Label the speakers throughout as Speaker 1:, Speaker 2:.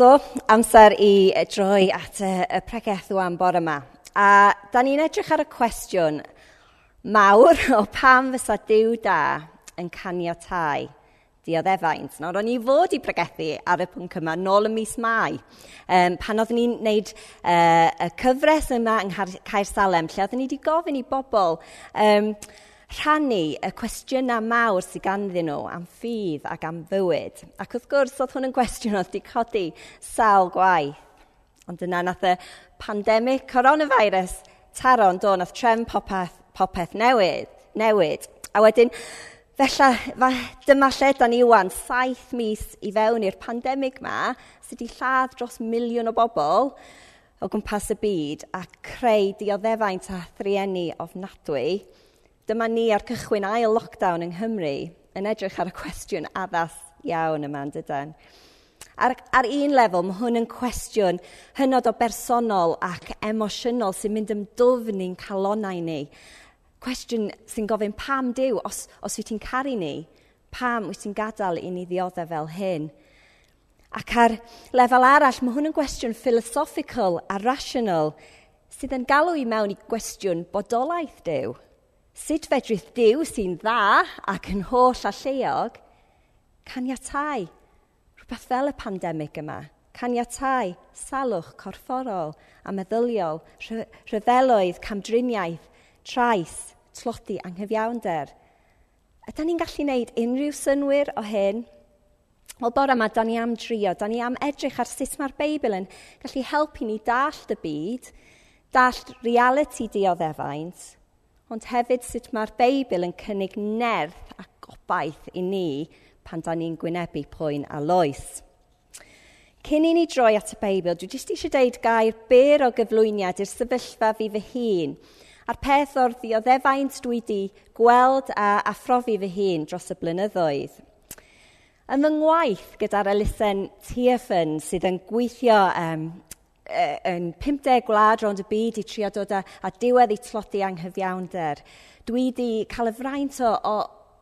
Speaker 1: So, amser i e, droi at y, y pregeth o bore yma. A da ni'n edrych ar y cwestiwn mawr o pam fysa diw da yn caniatáu dioddefaint. Nawr, o'n i fod i pregethu ar y pwnc yma nôl y mis Mai, um, pan oeddwn ni'n gwneud uh, e, y cyfres yma yng Nghaer Salem, lle oeddwn ni wedi gofyn i bobl um, rhannu y cwestiynau mawr sydd ganddyn nhw am ffydd ac am fywyd. Ac wrth gwrs, oedd hwn yn gwestiwn oedd wedi codi sawl gwaith. Ond yna nath y pandemig coronavirus taro yn do, nath trefn popeth, popeth newid, newid. A wedyn, Felly, dyma lle da ni wan, saith mis i fewn i'r pandemig ma, sydd wedi lladd dros miliwn o bobl o gwmpas y byd a creu dioddefaint a thrienni ofnadwy Dyma ni ar cychwyn ail lockdown yng Nghymru yn edrych ar y cwestiwn addas iawn yma yn dydyn. Ar, ar un lefel, mae hwn yn cwestiwn hynod o bersonol ac emosiynol sy'n mynd ymdwfn ni'n calonau ni. Cwestiwn sy'n gofyn pam Dyw, os, os wyt ti'n caru ni, pam wyt ti'n gadael i ni ddioddau fel hyn? Ac ar lefel arall, mae hwn yn gwestiwn philosophical a rational sydd yn galw i mewn i gwestiwn bodolaeth Dyw. Sut fedrith Dyw sy'n dda ac yn holl a lleog caniatau rhywbeth fel y pandemig yma? caniatau salwch corfforol a meddyliol, rhyfeloedd, camdriniaeth, trais, tlodi anghyfiawnder. Ydy ni'n gallu gwneud unrhyw synwyr o hyn? Wel, bore yma, da ni am drio, da ni am edrych ar sut mae'r Beibl yn gallu helpu ni dallt y byd, dallt reality dioddefaint, ond hefyd sut mae'r Beibl yn cynnig nerth a gobaith i ni pan da ni'n gwynebu pwyn a loes. Cyn i ni droi at y Beibl, dwi jyst eisiau deud gair byr o gyflwyniad i'r sefyllfa fi fy hun a'r peth o'r ddioddefaint dwi wedi gweld a aphrofi fy hun dros y blynyddoedd. Ym ngwaith gyda'r elusen TFN sydd yn gweithio um, yn 50 gwlad rond y byd i trio dod â, a diwedd i tlodi anghyfiawnder. Dwi wedi cael y fraint o, o,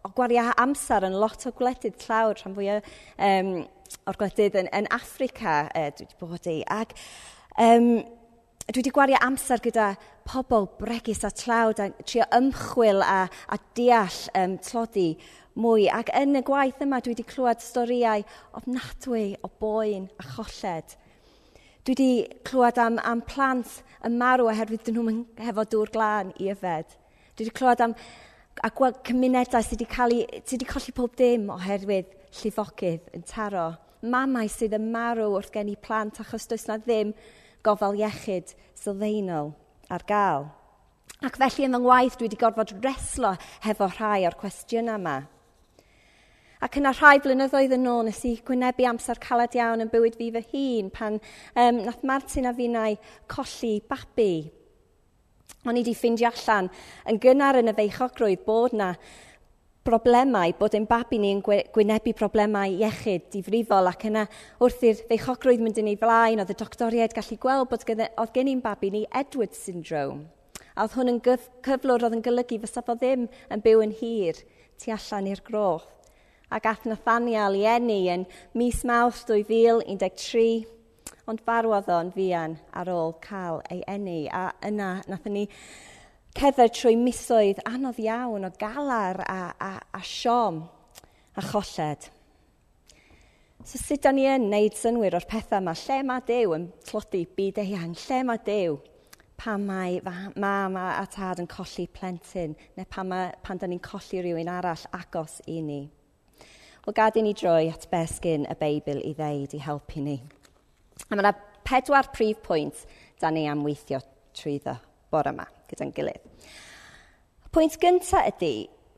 Speaker 1: o gwario amser yn lot o gwledydd tlawd rhan fwyaf um, o'r gwledydd yn, yn Africa uh, dwi wedi bod i. Ac, um, dwi wedi gwario amser gyda pobl bregus a tlawd a trio ymchwil a, a deall um, tlodi mwy. Ac yn y gwaith yma dwi wedi clywed storiau ofnadwy o boen a cholled Dwi wedi clywed am, am plant yn marw oherwydd dyn nhw'n hefo dŵr glân i yfed. Dwi wedi clywed am a gweld cymunedau sydd wedi, cael eu, sydd wedi colli pob dim oherwydd llifogydd yn taro. Mamau sydd yn marw wrth gen i plant achos does na ddim gofal iechyd sylfaenol ar gael. Ac felly yn fy ngwaith dwi wedi gorfod reslo hefo rhai o'r cwestiynau yma. Ac yna rhai blynyddoedd yn ôl nes i gwynebu amser caled iawn yn bywyd fi fy hun pan um, nath Martin a finnau colli babi. O'n i wedi ffeindio allan yn gynnar yn y feichogrwydd bod na broblemau, bod ein babi ni yn gwynebu problemau iechyd, difrifol, ac yna wrth i'r feichogrwydd mynd yn ei flaen, oedd y doctoriaid gallu gweld bod oedd gen i'n babi ni Edward syndrome. A oedd hwn yn cyflwr oedd yn golygu fysa fo ddim yn byw yn hir tu allan i'r groth a gath Nathaniel i enni yn mis Mawrth 2013, ond farwodd o'n fuan ar ôl cael ei enni, a yna nathon ni cerdded trwy misoedd anodd iawn o galar a, a, a siom a cholled. So sut da ni yn wneud synwyr o'r pethau yma? Lle mae Dew yn tlodi byd eang? Lle mae Dew pan mae mam a tad yn colli plentyn neu pan, mae, pan da ni'n colli rhywun arall agos i ni? Wel gad i ni droi at besgyn y Beibl i ddeud i helpu ni. A mae yna pedwar prif pwynt da ni am weithio trwyddo bore yma gyda'n gilydd. Pwynt gyntaf ydy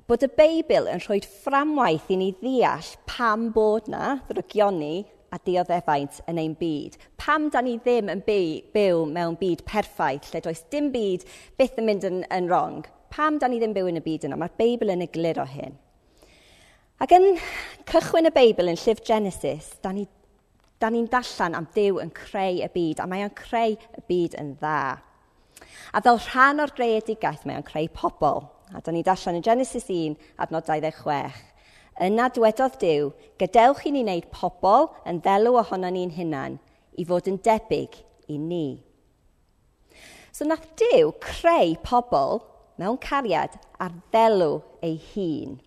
Speaker 1: bod y Beibl yn rhoi fframwaith i ni ddeall pam bod na ddyrygioni a dioddefaint yn ein byd. Pam da ni ddim yn byw mewn byd perffaith, lle does dim byd byth yn mynd yn, yn wrong. Pam da ni ddim byw yn y byd yna? Mae'r Beibl yn egluro hyn. Ac yn cychwyn y Beibl yn llyfr Genesis, da ni da ni'n darllen am Dyw yn creu y byd, a mae o'n creu y byd yn dda. A fel rhan o'r greadigaeth, mae o'n creu pobl. A da ni'n darllen yn Genesis 1, adnod 26. Yna dwedodd Dyw, gadewch i ni wneud pobl yn ddelw ohono ni'n hunan i fod yn debyg i ni. So nath Dyw creu pobl mewn cariad ar ddelw ei hun.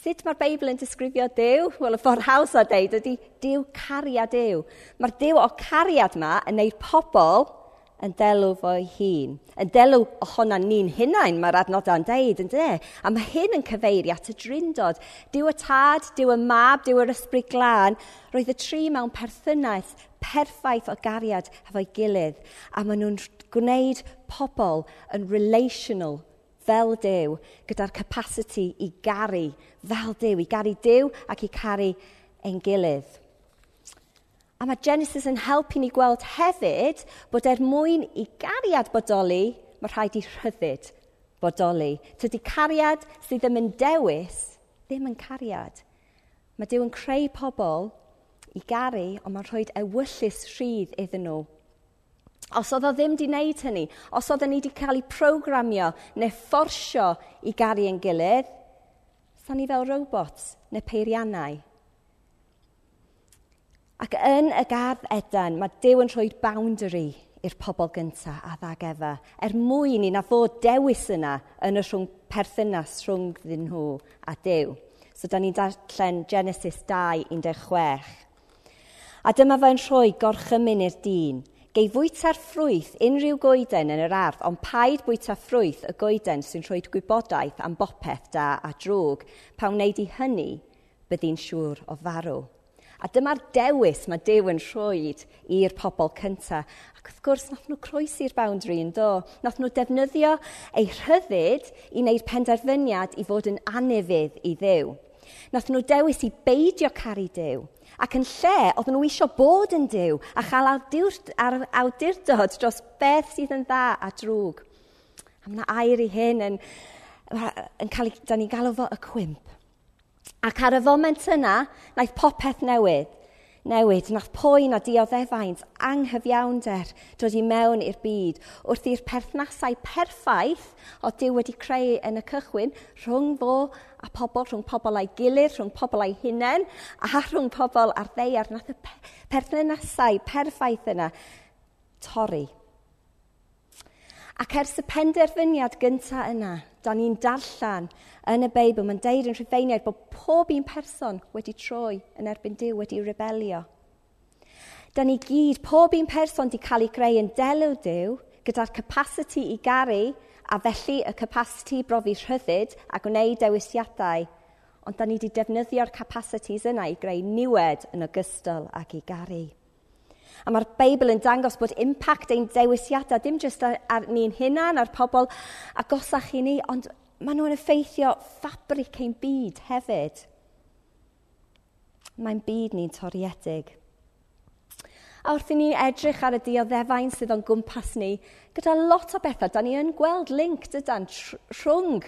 Speaker 1: Sut mae'r Beibl yn disgrifio Dyw? Wel, y ffordd haws o deud ydy Dyw cariad Dyw. Mae'r Dyw o cariad yma yn neud pobl yn delw fo'i hun. Yn delw ohona ni'n hunain, mae'r adnodau'n deud, yn de? A mae hyn yn cyfeiri at y drindod. Dyw y tad, dyw y mab, dyw yr ysbryd glân. Roedd y tri mewn perthynaeth perffaith o gariad efo'i gilydd. A maen nhw'n gwneud pobl yn relational fel Dyw, gyda'r capacity i garu fel Dyw, i garu Dyw ac i caru ein gilydd. A mae Genesis yn helpu ni gweld hefyd bod er mwyn i gariad bodoli, mae rhaid i rhyddid bodoli. Tydy cariad sydd ddim yn dewis, ddim yn cariad. Mae Dyw yn creu pobl i garu, ond mae'n rhoi ewyllus rhydd iddyn nhw Os oedd o ddim wedi wneud hynny, os oedd e ni wedi cael ei programio neu fforsio i garu ein gilydd, sa'n ni fel robots neu peiriannau. Ac yn y gardd edan, mae Dyw yn rhoi boundary i'r pobl gyntaf a ddag efa, er mwyn i na fod dewis yna yn y rhwng perthynas rhwng ddyn nhw a Dyw. So, da ni'n darllen Genesis 2, 16. A dyma fe'n rhoi gorchymyn i'r dyn, Gei fwyta'r ffrwyth unrhyw goeden yn yr ardd, ond paid bwyta ffrwyth y goeden sy'n rhoi gwybodaeth am bopeth da a drwg. Pa wneud i hynny, byddi'n siŵr o farw. A dyma'r dewis mae Dyw yn rhoi i'r pobl cyntaf. Ac wrth gwrs, nath nhw croesi'r boundary yn do. Nath nhw defnyddio eu rhyddid i wneud penderfyniad i fod yn anefydd i ddew. Nath nhw dewis i beidio caru Dyw ac yn lle oedd nhw eisiau bod yn Dyw a chael awdurdod dros beth sydd yn dda a drwg. A mae yna air i hyn yn, yn cael ei, da ni'n galw fo y cwimp. Ac ar y foment yna, naeth popeth newid newid, nath poen a dioddefaint, anghyfiawnder dod i mewn i'r byd, wrth i'r perthnasau perffaith o Dyw wedi creu yn y cychwyn rhwng fo a pobl, rhwng pobl a'i gilydd, rhwng pobl a'i hunain, a rhwng pobl a'r ddeiar, nath y perthnasau perffaith yna torri. Ac ers y penderfyniad gyntaf yna, da ni'n darllen yn y Beibl, mae'n deud yn rhywfeiniaid bod pob un person wedi troi yn erbyn Dyw, wedi rebelio. Da ni gyd, pob un person wedi cael ei greu yn delw Dyw, gyda'r capacity i garu a felly y capacity i brofi rhyddid a gwneud dewisiadau, ond da ni wedi defnyddio'r capacities yna i greu niwed yn ogystal ac i garu. A mae'r Beibl yn dangos bod impact ein dewisiadau dim jyst ar, ar ni'n hunan, a'r pobl agosach i ni, ond maen nhw'n effeithio ffabric ein byd hefyd. Mae'n byd ni'n toriedig. A wrth i ni edrych ar y dioddefain sydd o'n gwmpas ni, gyda lot o bethau, da ni yn gweld link dydan rhwng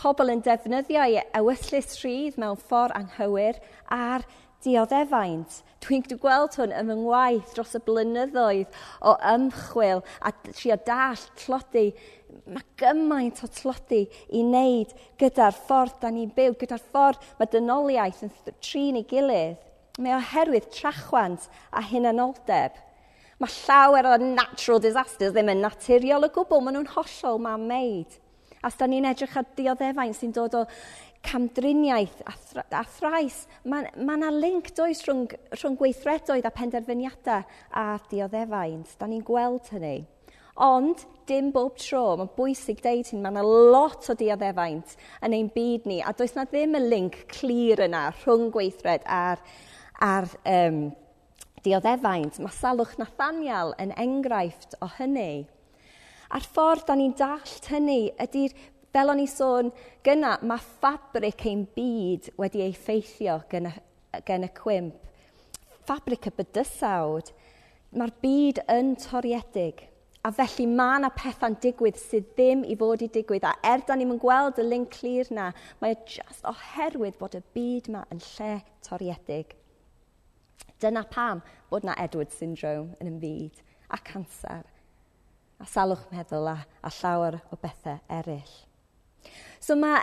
Speaker 1: pobl yn defnyddio eu e-, ewyllus rhydd mewn ffordd anghywir a'r dioddefaint. Dwi'n gweld hwn ym ngwaith dros y blynyddoedd o ymchwil a trio dall tlodi. Mae gymaint o tlodi i wneud gyda'r ffordd da ni'n byw, gyda'r ffordd mae dynoliaeth yn trin ei gilydd. Mae oherwydd trachwant a hunanoldeb. Mae llawer o natural disasters ddim yn naturiol o gwbl, maen nhw'n hollol man-made. A os da ni'n edrych ar dioddefaint sy'n dod o camdriniaeth a, a thrais. Mae ma link does rhwng, rhwng gweithredoedd a penderfyniadau a dioddefaint. Da ni'n gweld hynny. Ond dim bob tro, mae'n bwysig deud hyn, mae yna lot o dioddefaint yn ein byd ni, a does na ddim y link clir yna rhwng gweithred a'r, ar um, dioddefaint. Mae salwch Nathaniel yn enghraifft o hynny. A'r ffordd da ni'n dallt hynny ydy'r fel o'n i sôn gyna, mae ffabric ein byd wedi ei ffeithio gen y, gen y cwimp. Ffabric y bydysawd, mae'r byd yn toriedig. A felly mae yna pethau'n digwydd sydd ddim i fod i digwydd. A er da ni'n gweld y link clir na, mae e just oherwydd bod y byd yma yn lle toriedig. Dyna pam bod na Edward Syndrome yn ymfyd a cancer a salwch meddwl a, a llawer o bethau eraill. So mae,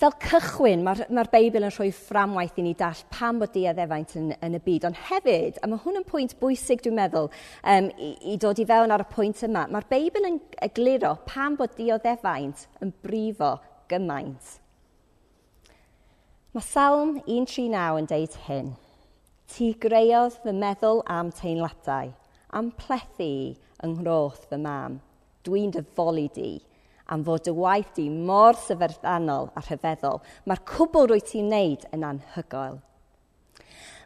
Speaker 1: fel cychwyn, mae'r mae Beibl yn rhoi fframwaith i ni dall pam bod diaddefaint yn, yn y byd. Ond hefyd, a mae hwn yn pwynt bwysig dwi'n meddwl, um, i, i dod i fewn ar y pwynt yma, mae'r Beibl yn egluro pam bod dioddefaint yn brifo gymaint. Mae Salm 139 yn deud hyn. Ti greodd fy meddwl am teimladau, am plethu yng nghroth fy mam. Dwi'n dyfoli di. Dwi am fod dy waith di mor syferfanol a rhyfeddol. Mae'r cwbl rwy ti'n wneud yn anhygoel.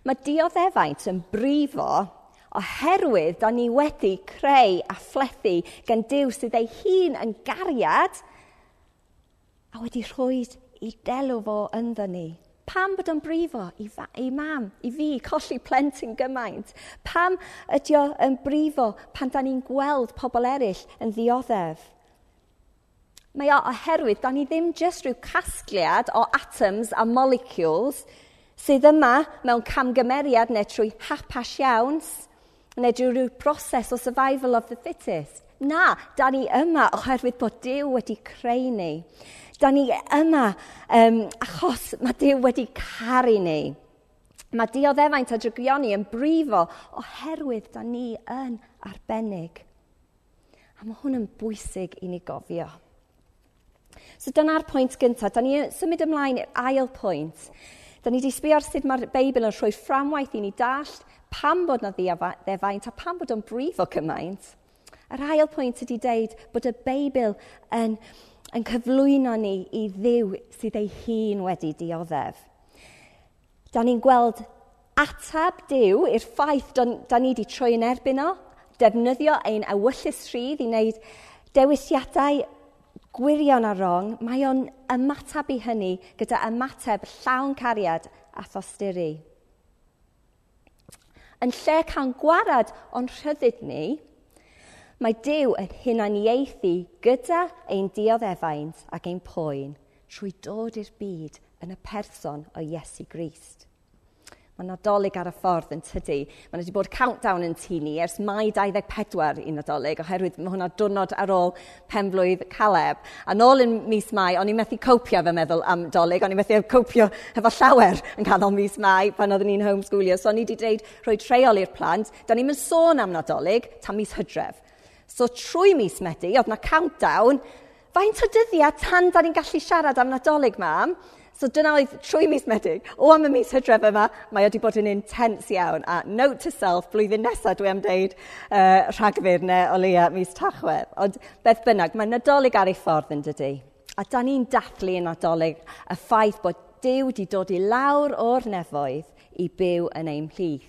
Speaker 1: Mae dioddefaint yn brifo oherwydd da ni wedi creu a phlethu gan Dyw sydd ei hun yn gariad a wedi rhoi i delw fo ynddo ni. Pam bod o'n brifo i, fa, i mam, i fi, colli plentyn gymaint? Pam ydy o'n brifo pan da ni'n gweld pobl eraill yn ddioddef? Mae o oherwydd, da ni ddim jyst rhyw casgliad o atoms a molecules sydd yma mewn camgymeriad neu trwy hapas iawn neu drwy rhyw broses o survival of the fittest. Na, da ni yma oherwydd bod Dyw wedi creu ni. Da ni yma um, achos mae Dyw wedi caru ni. Mae dioddefaint a drygioni yn brifo oherwydd da ni yn arbennig. A mae hwn yn bwysig i ni gofio. So dyna'r pwynt gyntaf. Da ni symud ymlaen i'r ail pwynt. Da ni wedi sbio ar sut mae'r Beibl yn rhoi fframwaith i ni dallt pam bod na ddefaint a pam bod o'n brif o cymaint. Yr ail pwynt ydy deud bod y Beibl yn, yn cyflwyno ni i ddiw sydd ei hun wedi dioddef. Da ni'n gweld atab diw i'r ffaith da ni wedi troi yn erbyn o, defnyddio ein ewyllus rhydd i wneud dewisiadau gwirion a rong, mae o'n ymateb i hynny gyda ymateb llawn cariad a thosturi. Yn lle cael gwarad o'n rhyddid ni, mae Dyw yn hunain ieithi gyda ein dioddefaint ac ein poen trwy dod i'r byd yn y person o Iesu Grist. Mae Nadolig ar y ffordd yn tydi. Mae wedi bod countdown yn tu ni ers mai 24 i Nadolig, oherwydd mae hwnna diwrnod ar ôl penblwydd Caleb. A nôl yn mis Mai, o'n i'n methu copio fe meddwl am Dolig, o'n i'n methu copio efo llawer yn canol mis Mai pan oeddwn ni'n homeschoolio. So o'n i wedi dweud rhoi treol i'r plant, da ni'n mynd sôn am Nadolig tan mis Hydref. So trwy mis Medi, oedd na countdown, faint o dyddiad tan da ni'n gallu siarad am Nadolig, mam? So dyna oedd trwy mis medig, O am y mis Hydref yma, mae wedi bod yn intens iawn. A note to self, blwyddyn nesaf dwi am deud uh, rhagfyr neu o leia mis Tachwedd. Ond beth bynnag, mae nadolig ar ei ffordd yn dydy. A da ni'n dathlu yn nadolig y ffaith bod Dyw wedi dod i lawr o'r nefoedd i byw yn ein plith.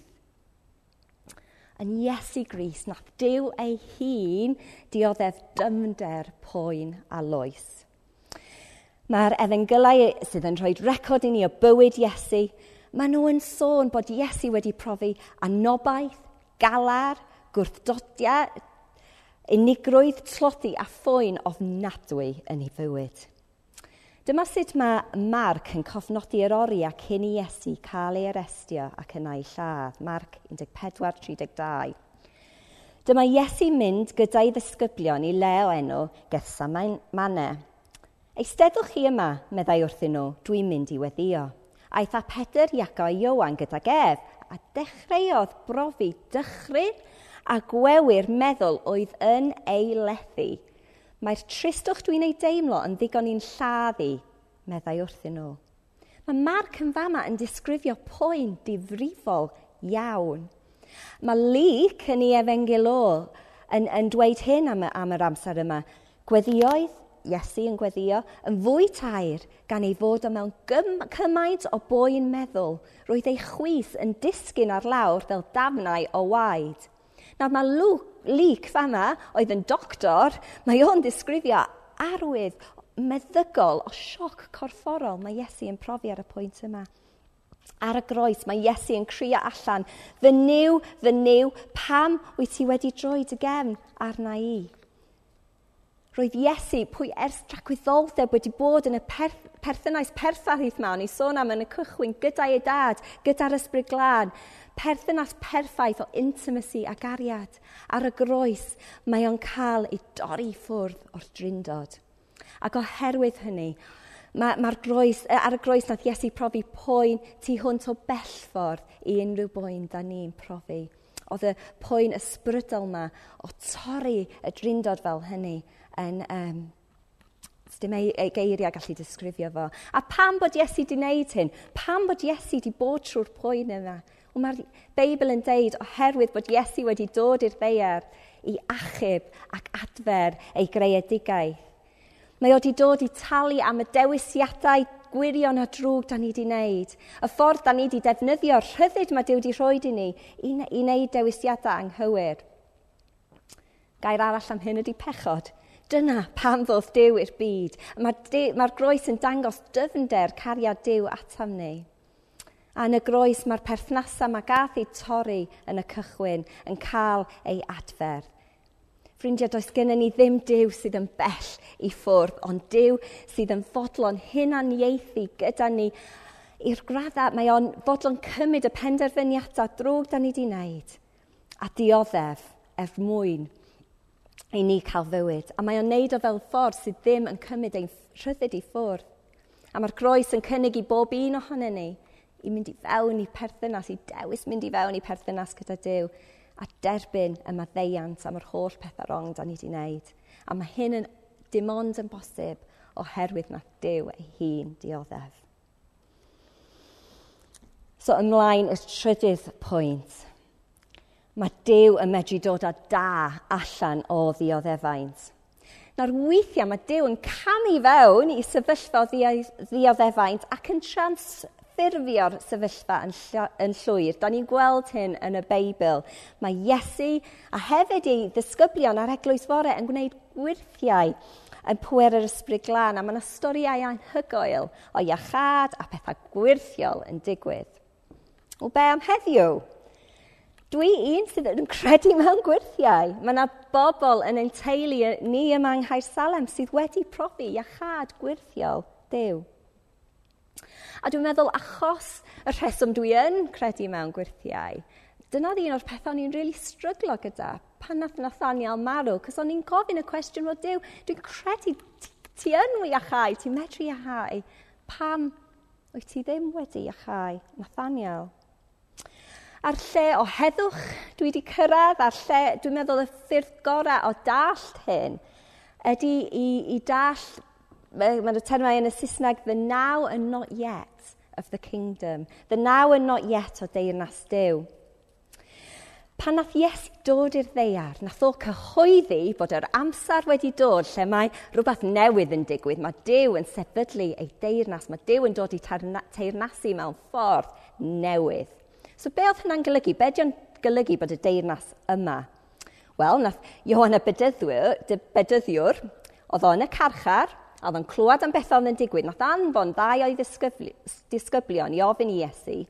Speaker 1: Yn Iesu Gris, nath Dyw ei hun dioddef dymder poen a loes. Mae'r efengylau sydd yn rhoi record i ni o bywyd Iesu, maen nhw yn sôn bod Iesu wedi profi anobaith, galar, gwrthdodiad, unigrwydd, tlodi a ffwyn ofnadwy yn ei fywyd. Dyma sut mae Marc yn cofnodi yr ori ac hyn i Iesu cael ei arestio ac yna ei lladd. Marc 14.32. Dyma Iesu mynd gyda'i ddisgyblion i le o enw Gethsemane. Eisteddwch chi yma, meddai wrthyn nhw, dwi'n mynd i weddio. Aeth a Peder, Iaco a Iowan gyda gef, a dechreuodd brofi dychryn a gwewyr meddwl oedd yn ei lethu. Mae'r tristwch dwi'n ei deimlo yn ddigon i'n lladdu, meddai wrthyn nhw. Mae Marc yn fama yn disgrifio poen difrifol iawn. Mae Luc yn ei efengilol yn, yn dweud hyn am, am yr amser yma. Gweddioedd Iesu yn gweddio yn fwy tair gan ei fod o mewn cymaint o boi'n meddwl, roedd ei chwys yn disgyn ar lawr fel dafnau o waed. Nawr mae Luke fama oedd yn doctor, mae o'n disgrifio arwydd meddygol o sioc corfforol mae Iesu yn profi ar y pwynt yma. Ar y groes mae Iesu yn crio allan, fy niw, fy niw, pam wyt ti wedi droi dy gefn arna i? Roedd Iesu, pwy ers dracwyddoldeb wedi bod yn y perth perthynas perffaith yma, o'n i sôn am yn y cychwyn, gyda ei dad, gyda'r ysbryd glân, perthynas perffaith o intimacy a gariad. Ar y groes, mae o'n cael ei dorri ffwrdd o'r drindod. Ac oherwydd hynny, mae'r ma, ma groes, ar y groes nath Iesu profi poen tu hwnt o bellffordd i unrhyw boen da ni'n profi oedd y poen ysbrydol yma o torri y drindod fel hynny yn... Um, dim ei, ei geiriau gallu disgrifio fo. A pam bod Iesu wedi wneud hyn? Pam bod Iesu wedi bod trwy'r poen yma? Wel mae'r Beibl yn deud oherwydd bod Iesu wedi dod i'r ddeiar i achub ac adfer ei greadigaeth. Mae o wedi dod i talu am y dewisiadau gwirion a drwg da ni wedi wneud, y ffordd da ni wedi defnyddio'r rhyddid mae Dyw wedi rhoi i ni i, i wneud dewisiadau anghywir. Gair arall am hyn ydy pechod. Dyna pam ddodd Dyw i'r byd. Mae'r mae groes yn dangos dyfnder cariad Dyw atam ni. A yn y groes mae'r perthnasau mae gath ei torri yn y cychwyn yn cael ei adfer. Ffrindiau, does gennym ni ddim Dyw sydd yn bell i ffwrdd, ond Dyw sydd yn fodlon hunaniaethu gyda ni i'r graddau mae o'n fodlon cymryd y penderfyniadau drwg da ni wedi wneud a dioddef er mwyn i ni cael fywyd. A mae o'n neud o fel ffordd sydd ddim yn cymryd ein rhyddid i ffwrdd. A mae'r groes yn cynnig i bob un ohonyn ni i mynd i fewn i perthynas, i dewis mynd i fewn i perthynas gyda Dyw a derbyn y maddeiant am yr holl pethau rong da ni wedi wneud. A mae hyn yn dim ond yn bosib oherwydd na Dyw ei hun dioddef. So ymlaen y trydydd pwynt. Mae Dyw yn medru dod â da allan o ddioddefaint. Nawr weithiau mae Dyw yn camu fewn i sefyllfa o ddioddefaint ac yn trans ffurfio'r sefyllfa yn, yn llwyr. Da ni'n gweld hyn yn y Beibl. Mae Iesu a hefyd ei ddisgyblion ar eglwys fore yn gwneud gwirthiau yn pwer yr ysbryd glân a mae yna storiau anhygoel o iachad a pethau gwirthiol yn digwydd. O be am heddiw? Dwi un sydd yn credu mewn gwirthiau. Mae yna bobl yn ein teulu ni yma yng Nghaer Salem sydd wedi profi iachad gwirthiol Dyw. A dwi'n meddwl achos y rheswm dwi yn credu mewn gwirthiau, dyna oedd un o'r pethau ni'n really stryglo gyda pan nath Nathaniel marw, cos o'n i'n gofyn y cwestiwn o Dyw, dwi'n credu ti, ti yn iachau, ti'n medru iachau, pam wyt ti ddim wedi iachau Nathaniel? A'r lle o heddwch dwi wedi cyrraedd, a'r lle, dwi'n meddwl y ffyrdd gorau o dallt hyn, ydy i, i dallt, mae'n y termau yn y Saesneg, the now and not yet of the kingdom. The now and not yet o deyrnas Dyw. Pan nath Iesu dod i'r ddeiar, nath o cyhoeddi bod yr amser wedi dod lle mae rhywbeth newydd yn digwydd. Mae Dyw yn sefydlu ei deyrnas, mae Dyw yn dod i teirnasu mewn ffordd newydd. So be oedd hynna'n golygu? Be di'n golygu bod y deyrnas yma? Wel, nath Iohann y Bedyddiwr, bedyddiwr oedd o'n y carchar, A oedd o'n clywed am beth oedd yn digwydd. Nath anfon ddau o'i disgyblion i ofyn i Iesu,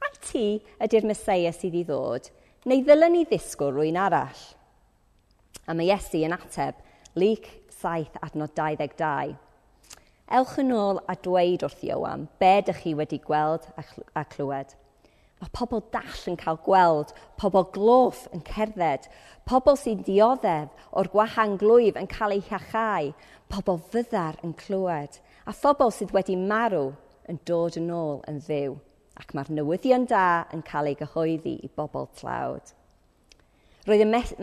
Speaker 1: a ti ydy'r Mesoea sydd i ddod, neu ddylen ni ddisgwyl rwy'n arall? A mae Iesu yn ateb, lyc 7 adnod 22. Ewch yn ôl a dweud wrth Iowan, be dych chi wedi gweld a clywed. Mae pobl dall yn cael gweld, pobl gloff yn cerdded, pobl sy'n dioddef o'r gwahanglwyf yn cael eu hiachau, pobl fyddar yn clywed, a phobl sydd wedi marw yn dod yn ôl yn ddiw, ac mae'r newyddion da yn cael ei gyhoeddi i bobl tlawd. Roedd y mes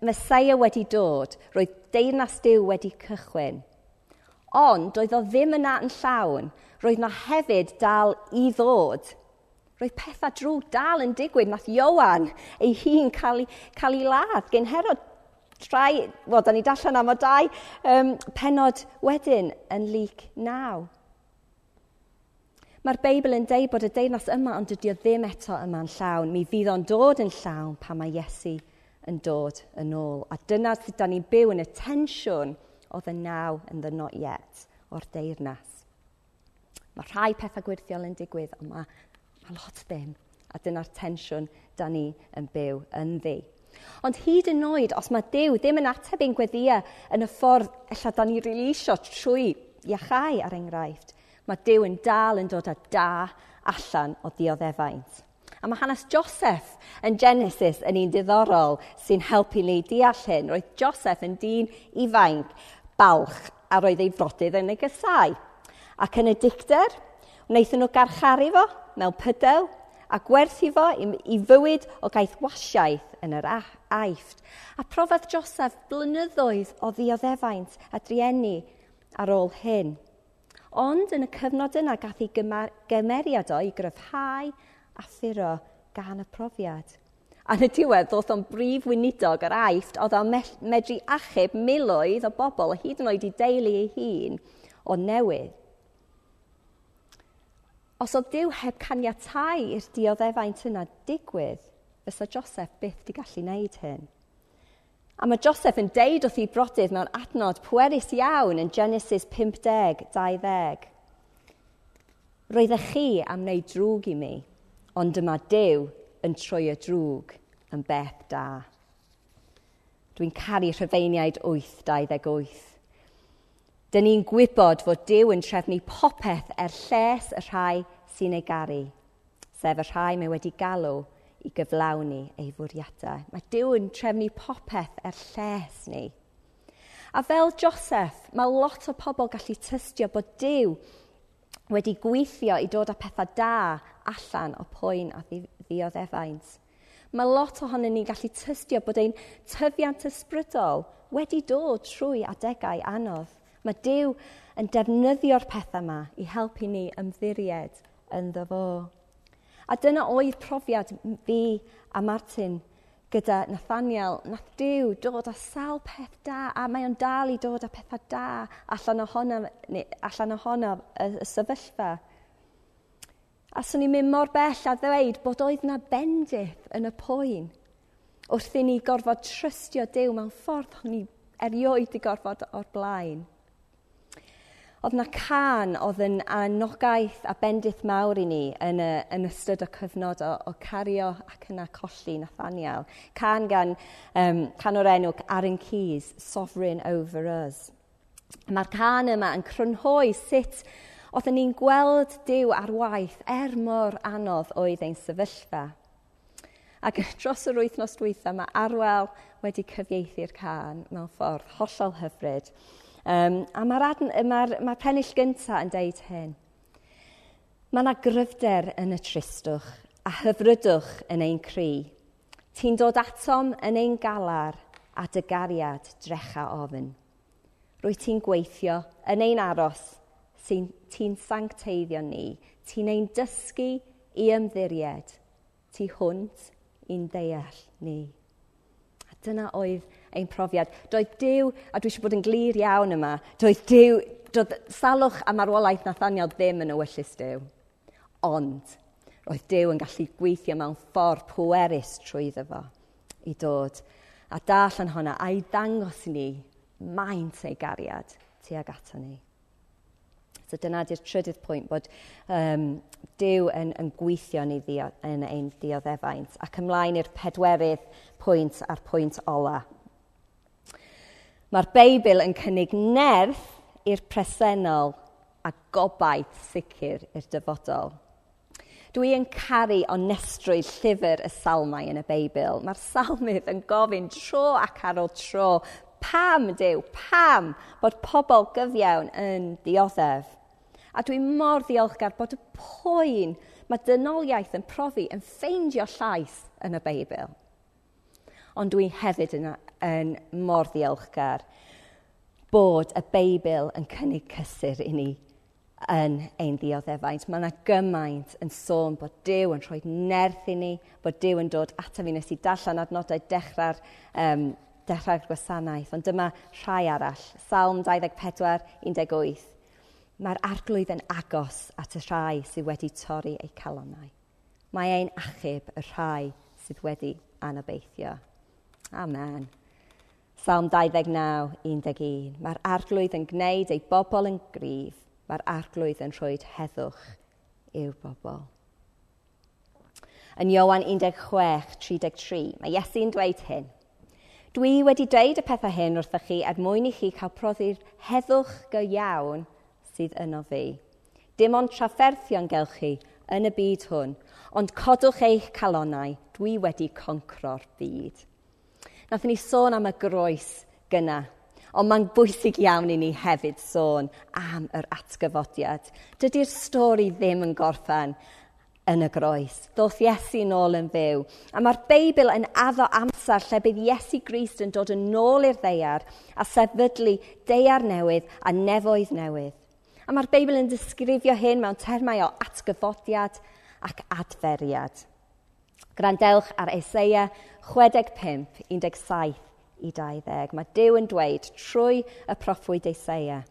Speaker 1: mes wedi dod, roedd deyrnas Dyw wedi cychwyn, ond doedd o ddim yna yn llawn, roedd yna hefyd dal i ddod – Roedd pethau drwg dal yn digwydd. Nath Iowan ei hun cael, cael ei ladd gen Herod. Trai, wel, da ni dallan am o dau um, penod wedyn yn lyc naw. Mae'r Beibl yn deud bod y deyrnas yma, ond dydy o ddim eto yma'n llawn. Mi fydd o'n dod yn llawn pan mae Iesu yn dod yn ôl. A dyna sut da ni'n byw yn y tensiwn o the now and the not yet o'r deyrnas. Mae rhai pethau gwirthiol yn digwydd, ond mae a lot ddim. A dyna'r tensiwn da ni yn byw yn ddi. Ond hyd yn oed, os mae Dyw ddim yn ateb ein gweddia yn y ffordd ella da ni rili trwy iachau ar enghraifft, mae Dyw yn dal yn dod â da allan o dioddefaint. A mae hanes Joseph yn Genesis yn un diddorol sy'n helpu ni deall hyn. Roedd Joseph yn dyn ifanc, balch, a roedd ei frodydd yn ei gysau. Ac yn y dicter, wnaethon nhw garcharu fo mewn pydel a gwerthu fo i, i fywyd o gaeth wasiaeth yn yr aifft. A profodd Joseph blynyddoedd o ddioddefaint a drieni ar ôl hyn. Ond yn y cyfnod yna gath ei gymeriad o i gryfhau a ffuro gan y profiad. A yn y diwedd, ddoth o'n brif wynidog yr aifft, oedd o'n medru achub miloedd o bobl, hyd yn oed i deulu ei hun, o newydd Os oedd Dyw heb caniatau i'r dioddefaint yna digwydd, fysa Joseph byth wedi gallu wneud hyn. A mae Joseph yn deud wrth ei brodydd mewn adnod pwerus iawn yn Genesis 50, 20. Roeddech chi am wneud drwg i mi, ond dyma Dyw yn troi y drwg yn beth da. Dwi'n caru rhyfeiniaid 8, 28. Dyn ni'n gwybod fod Dyw yn trefnu popeth er lles y rhai sy'n ei garu, sef y rhai mae wedi galw i gyflawni ei fwriadau. Mae Dyw yn trefnu popeth er lles ni. A fel Joseph, mae lot o pobl gallu tystio bod Dyw wedi gweithio i dod â pethau da allan o poen a ddioddefaint. Mae lot ohonyn ni'n gallu tystio bod ein tyfiant ysbrydol wedi dod trwy adegau anodd. Mae Dyw yn defnyddio'r pethau yma i helpu ni ymddiried ynddo fo. A dyna oedd profiad fi a Martin gyda Nathaniel. Nath Dyw dod â sawl peth da, a mae o'n dal i dod â pethau da allan ohono, allan ohono y, y sefyllfa. A swn i'n mynd mor bell a ddweud bod oedd na bendith yn y poen wrth i ni gorfod trystio Dyw mewn ffordd ni erioed i gorfod o'r blaen. Oedd na can oedd yn anogaeth a bendith mawr i ni yn, y, yn ystod y cyfnod o, o cario ac yna colli Nathaniel. Can gan, um, can o'r enw Aaron Keys, Sovereign Over Us. Mae'r can yma yn crynhoi sut oedden ni'n gweld Dyw ar waith er mor anodd oedd ein sefyllfa. Ac dros yr wythnos dwytha mae Arwel wedi cyfieithu'r can mewn ffordd hollol hyfryd. Um, a mae'r ma ma pennill gyntaf yn deud hyn. Mae yna gryfder yn y tristwch a hyfrydwch yn ein cri. Ti'n dod atom yn ein galar a dygariad drecha ofyn. Rwy ti'n gweithio yn ein aros, ti'n sancteiddio ni, ti'n ein dysgu i ymddiried, ti hwnt i'n deall ni. A dyna oedd ein profiad. Doedd Dyw, a dwi eisiau bod yn glir iawn yma, doedd Dyw, doedd salwch a marwolaeth Nathaniel ddim yn ewyllus Dyw. Ond, roedd Dyw yn gallu gweithio mewn ffordd pwerus trwy fo i dod a dall yn a a'i ddangos i ni maint ei gariad tuag ato ni. So dyna di'r trydydd pwynt bod um, Dyw yn, yn gweithio ni ddio, yn ein dioddefaint. Ac ymlaen i'r pedwerydd pwynt a'r pwynt ola. Mae'r Beibl yn cynnig nerth i'r presennol a gobaith sicr i'r dyfodol. Dwi yn caru onestrwydd llyfr y salmau yn y Beibl. Mae'r salmydd yn gofyn tro ac ar ôl tro, pam dew, pam bod pobl gyfiawn yn dioddef. A dwi mor ddiolchgar bod y poen mae dynoliaeth yn profi yn ffeindio llais yn y Beibl. Ond dwi hefyd yn yn mor ddiolchgar bod y Beibl yn cynnig cysur i ni yn ein dioddefaint. Mae yna gymaint yn sôn bod Dyw yn rhoi nerth i ni, bod Dyw yn dod ataf fi nes i darllen adnodau dechrau'r um, dechrau'r gwasanaeth. Ond dyma rhai arall, Salm 24, 18. Mae'r arglwydd yn agos at y rhai sydd wedi torri eu calonau. Mae ein achub y rhai sydd wedi anobeithio. Amen. Psalm 29, 11. Mae'r arglwydd yn gwneud ei bobl yn gryf. Mae'r arglwydd yn rhoi heddwch i'w bobl. Yn Iowan 16, 33, mae Iesu'n dweud hyn. Dwi wedi dweud y pethau hyn wrthych chi er mwyn i chi cael proddi'r heddwch go iawn sydd yno fi. Dim ond trafferthion gewch chi yn y byd hwn, ond codwch eich calonau, dwi wedi concro'r byd nath ni sôn am y groes gyna, ond mae'n bwysig iawn i ni hefyd sôn am yr atgyfodiad. Dydy'r stori ddim yn gorffen yn y groes. Doth Iesu nôl yn fyw. A mae'r Beibl yn addo amser lle bydd Iesu Grist yn dod yn ôl i'r ddeiar a sefydlu deiar newydd a nefoedd newydd. A mae'r Beibl yn disgrifio hyn mewn termau o atgyfodiad ac adferiad. Grandewch ar Eseia 65, 17 i 20. Mae Dyw yn dweud trwy y proffwyd Eseia.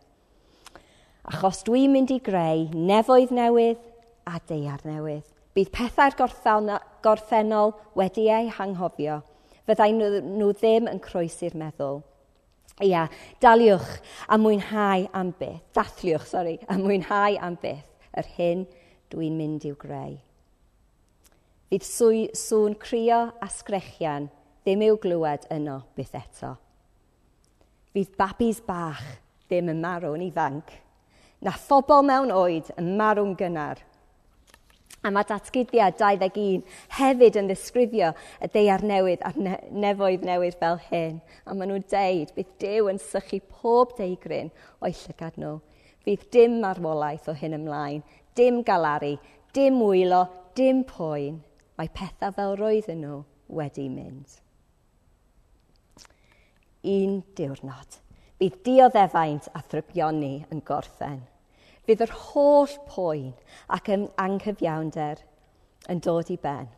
Speaker 1: Achos dwi'n mynd i greu nefoedd newydd a deiar newydd. Bydd pethau'r gorffennol wedi eu hanghofio. Fyddai nhw ddim yn croesi'r meddwl. Ia, daliwch a mwynhau am byth. Dathliwch, sori, a mwynhau am byth yr hyn dwi'n mynd i'w greu. Fydd swy, sŵn crio a sgrechian ddim i'w glywed yno byth eto. Fydd babis bach ddim yn marw'n ifanc, na phobl mewn oed yn marw'n gynnar. A mae datgyddiad 21 hefyd yn ddisgrifio y deiar newydd a'r ne nefoedd newydd fel hyn. A maen nhw'n deud bydd Dyw yn sychu pob deigryn o'i llygad nhw. Fydd dim marwolaeth o hyn ymlaen, dim galaru, dim wylo, dim poen, Mae pethau fel roedden nhw wedi mynd. Un diwrnod, bydd dioddefaint a thrygioni yn gorffen. Bydd yr holl poen ac yn anghyfiawnder yn dod i ben.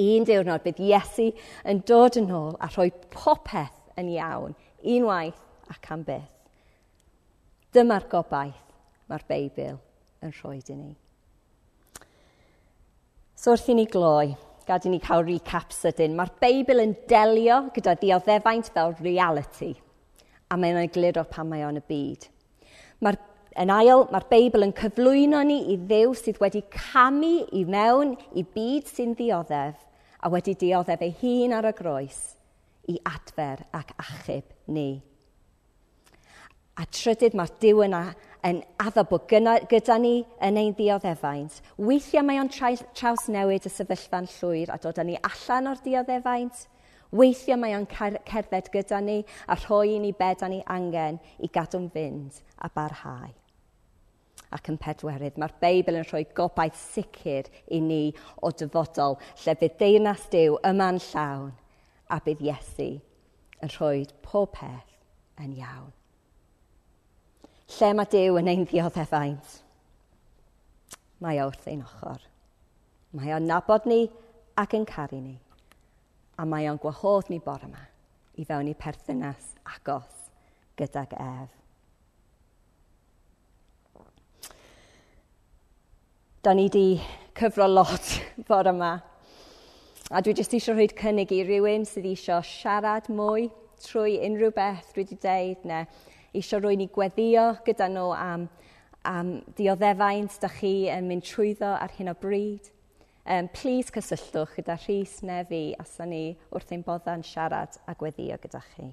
Speaker 1: Un diwrnod bydd Iesu yn dod yn ôl a rhoi popeth yn iawn, unwaith ac am byth. Dyma'r gobaith mae'r Beibl yn rhoi i ni. So wrth i ni gloi, gadw ni cael recap sydyn. Mae'r Beibl yn delio gyda dioddefaint fel reality, a mae'n egluro pan mae o'n y byd. Mae'r Yn ail, mae'r Beibl yn cyflwyno ni i ddew sydd wedi camu i mewn i byd sy'n ddioddef a wedi dioddef ei hun ar y groes i adfer ac achub ni. A trydydd, mae'r diw yna yn addo bod gyna, gyda ni yn ein dioddefaint. Weithiau mae o'n traws newid y sefyllfa'n llwyr a dod â ni allan o'r dioddefaint. Weithiau mae o'n cerdded gyda ni a rhoi i ni bed a ni angen i gadw'n fynd a barhau. Ac yn pedwerydd, mae'r Beibl yn rhoi gobaith sicr i ni o dyfodol lle bydd deyrnas Dyw yma'n llawn a bydd Iesu yn rhoi pob peth yn iawn lle mae Dyw yn ein ddioddefaint. Mae o wrth ein ochr. Mae o'n nabod ni ac yn caru ni. A mae o'n gwahodd ni bore yma i fewn i perthynas agos gydag ef. Da ni wedi cyfro lot bore yma. A dwi jyst eisiau rhoi cynnig i rywun sydd eisiau siarad mwy trwy unrhyw beth dwi wedi deud neu eisiau rwy'n i gweddio gyda nhw am, am dioddefaint da chi yn mynd trwyddo ar hyn o bryd. Um, please cysylltwch gyda Rhys neu fi os ni wrth ein bodda'n siarad a gweddio gyda chi.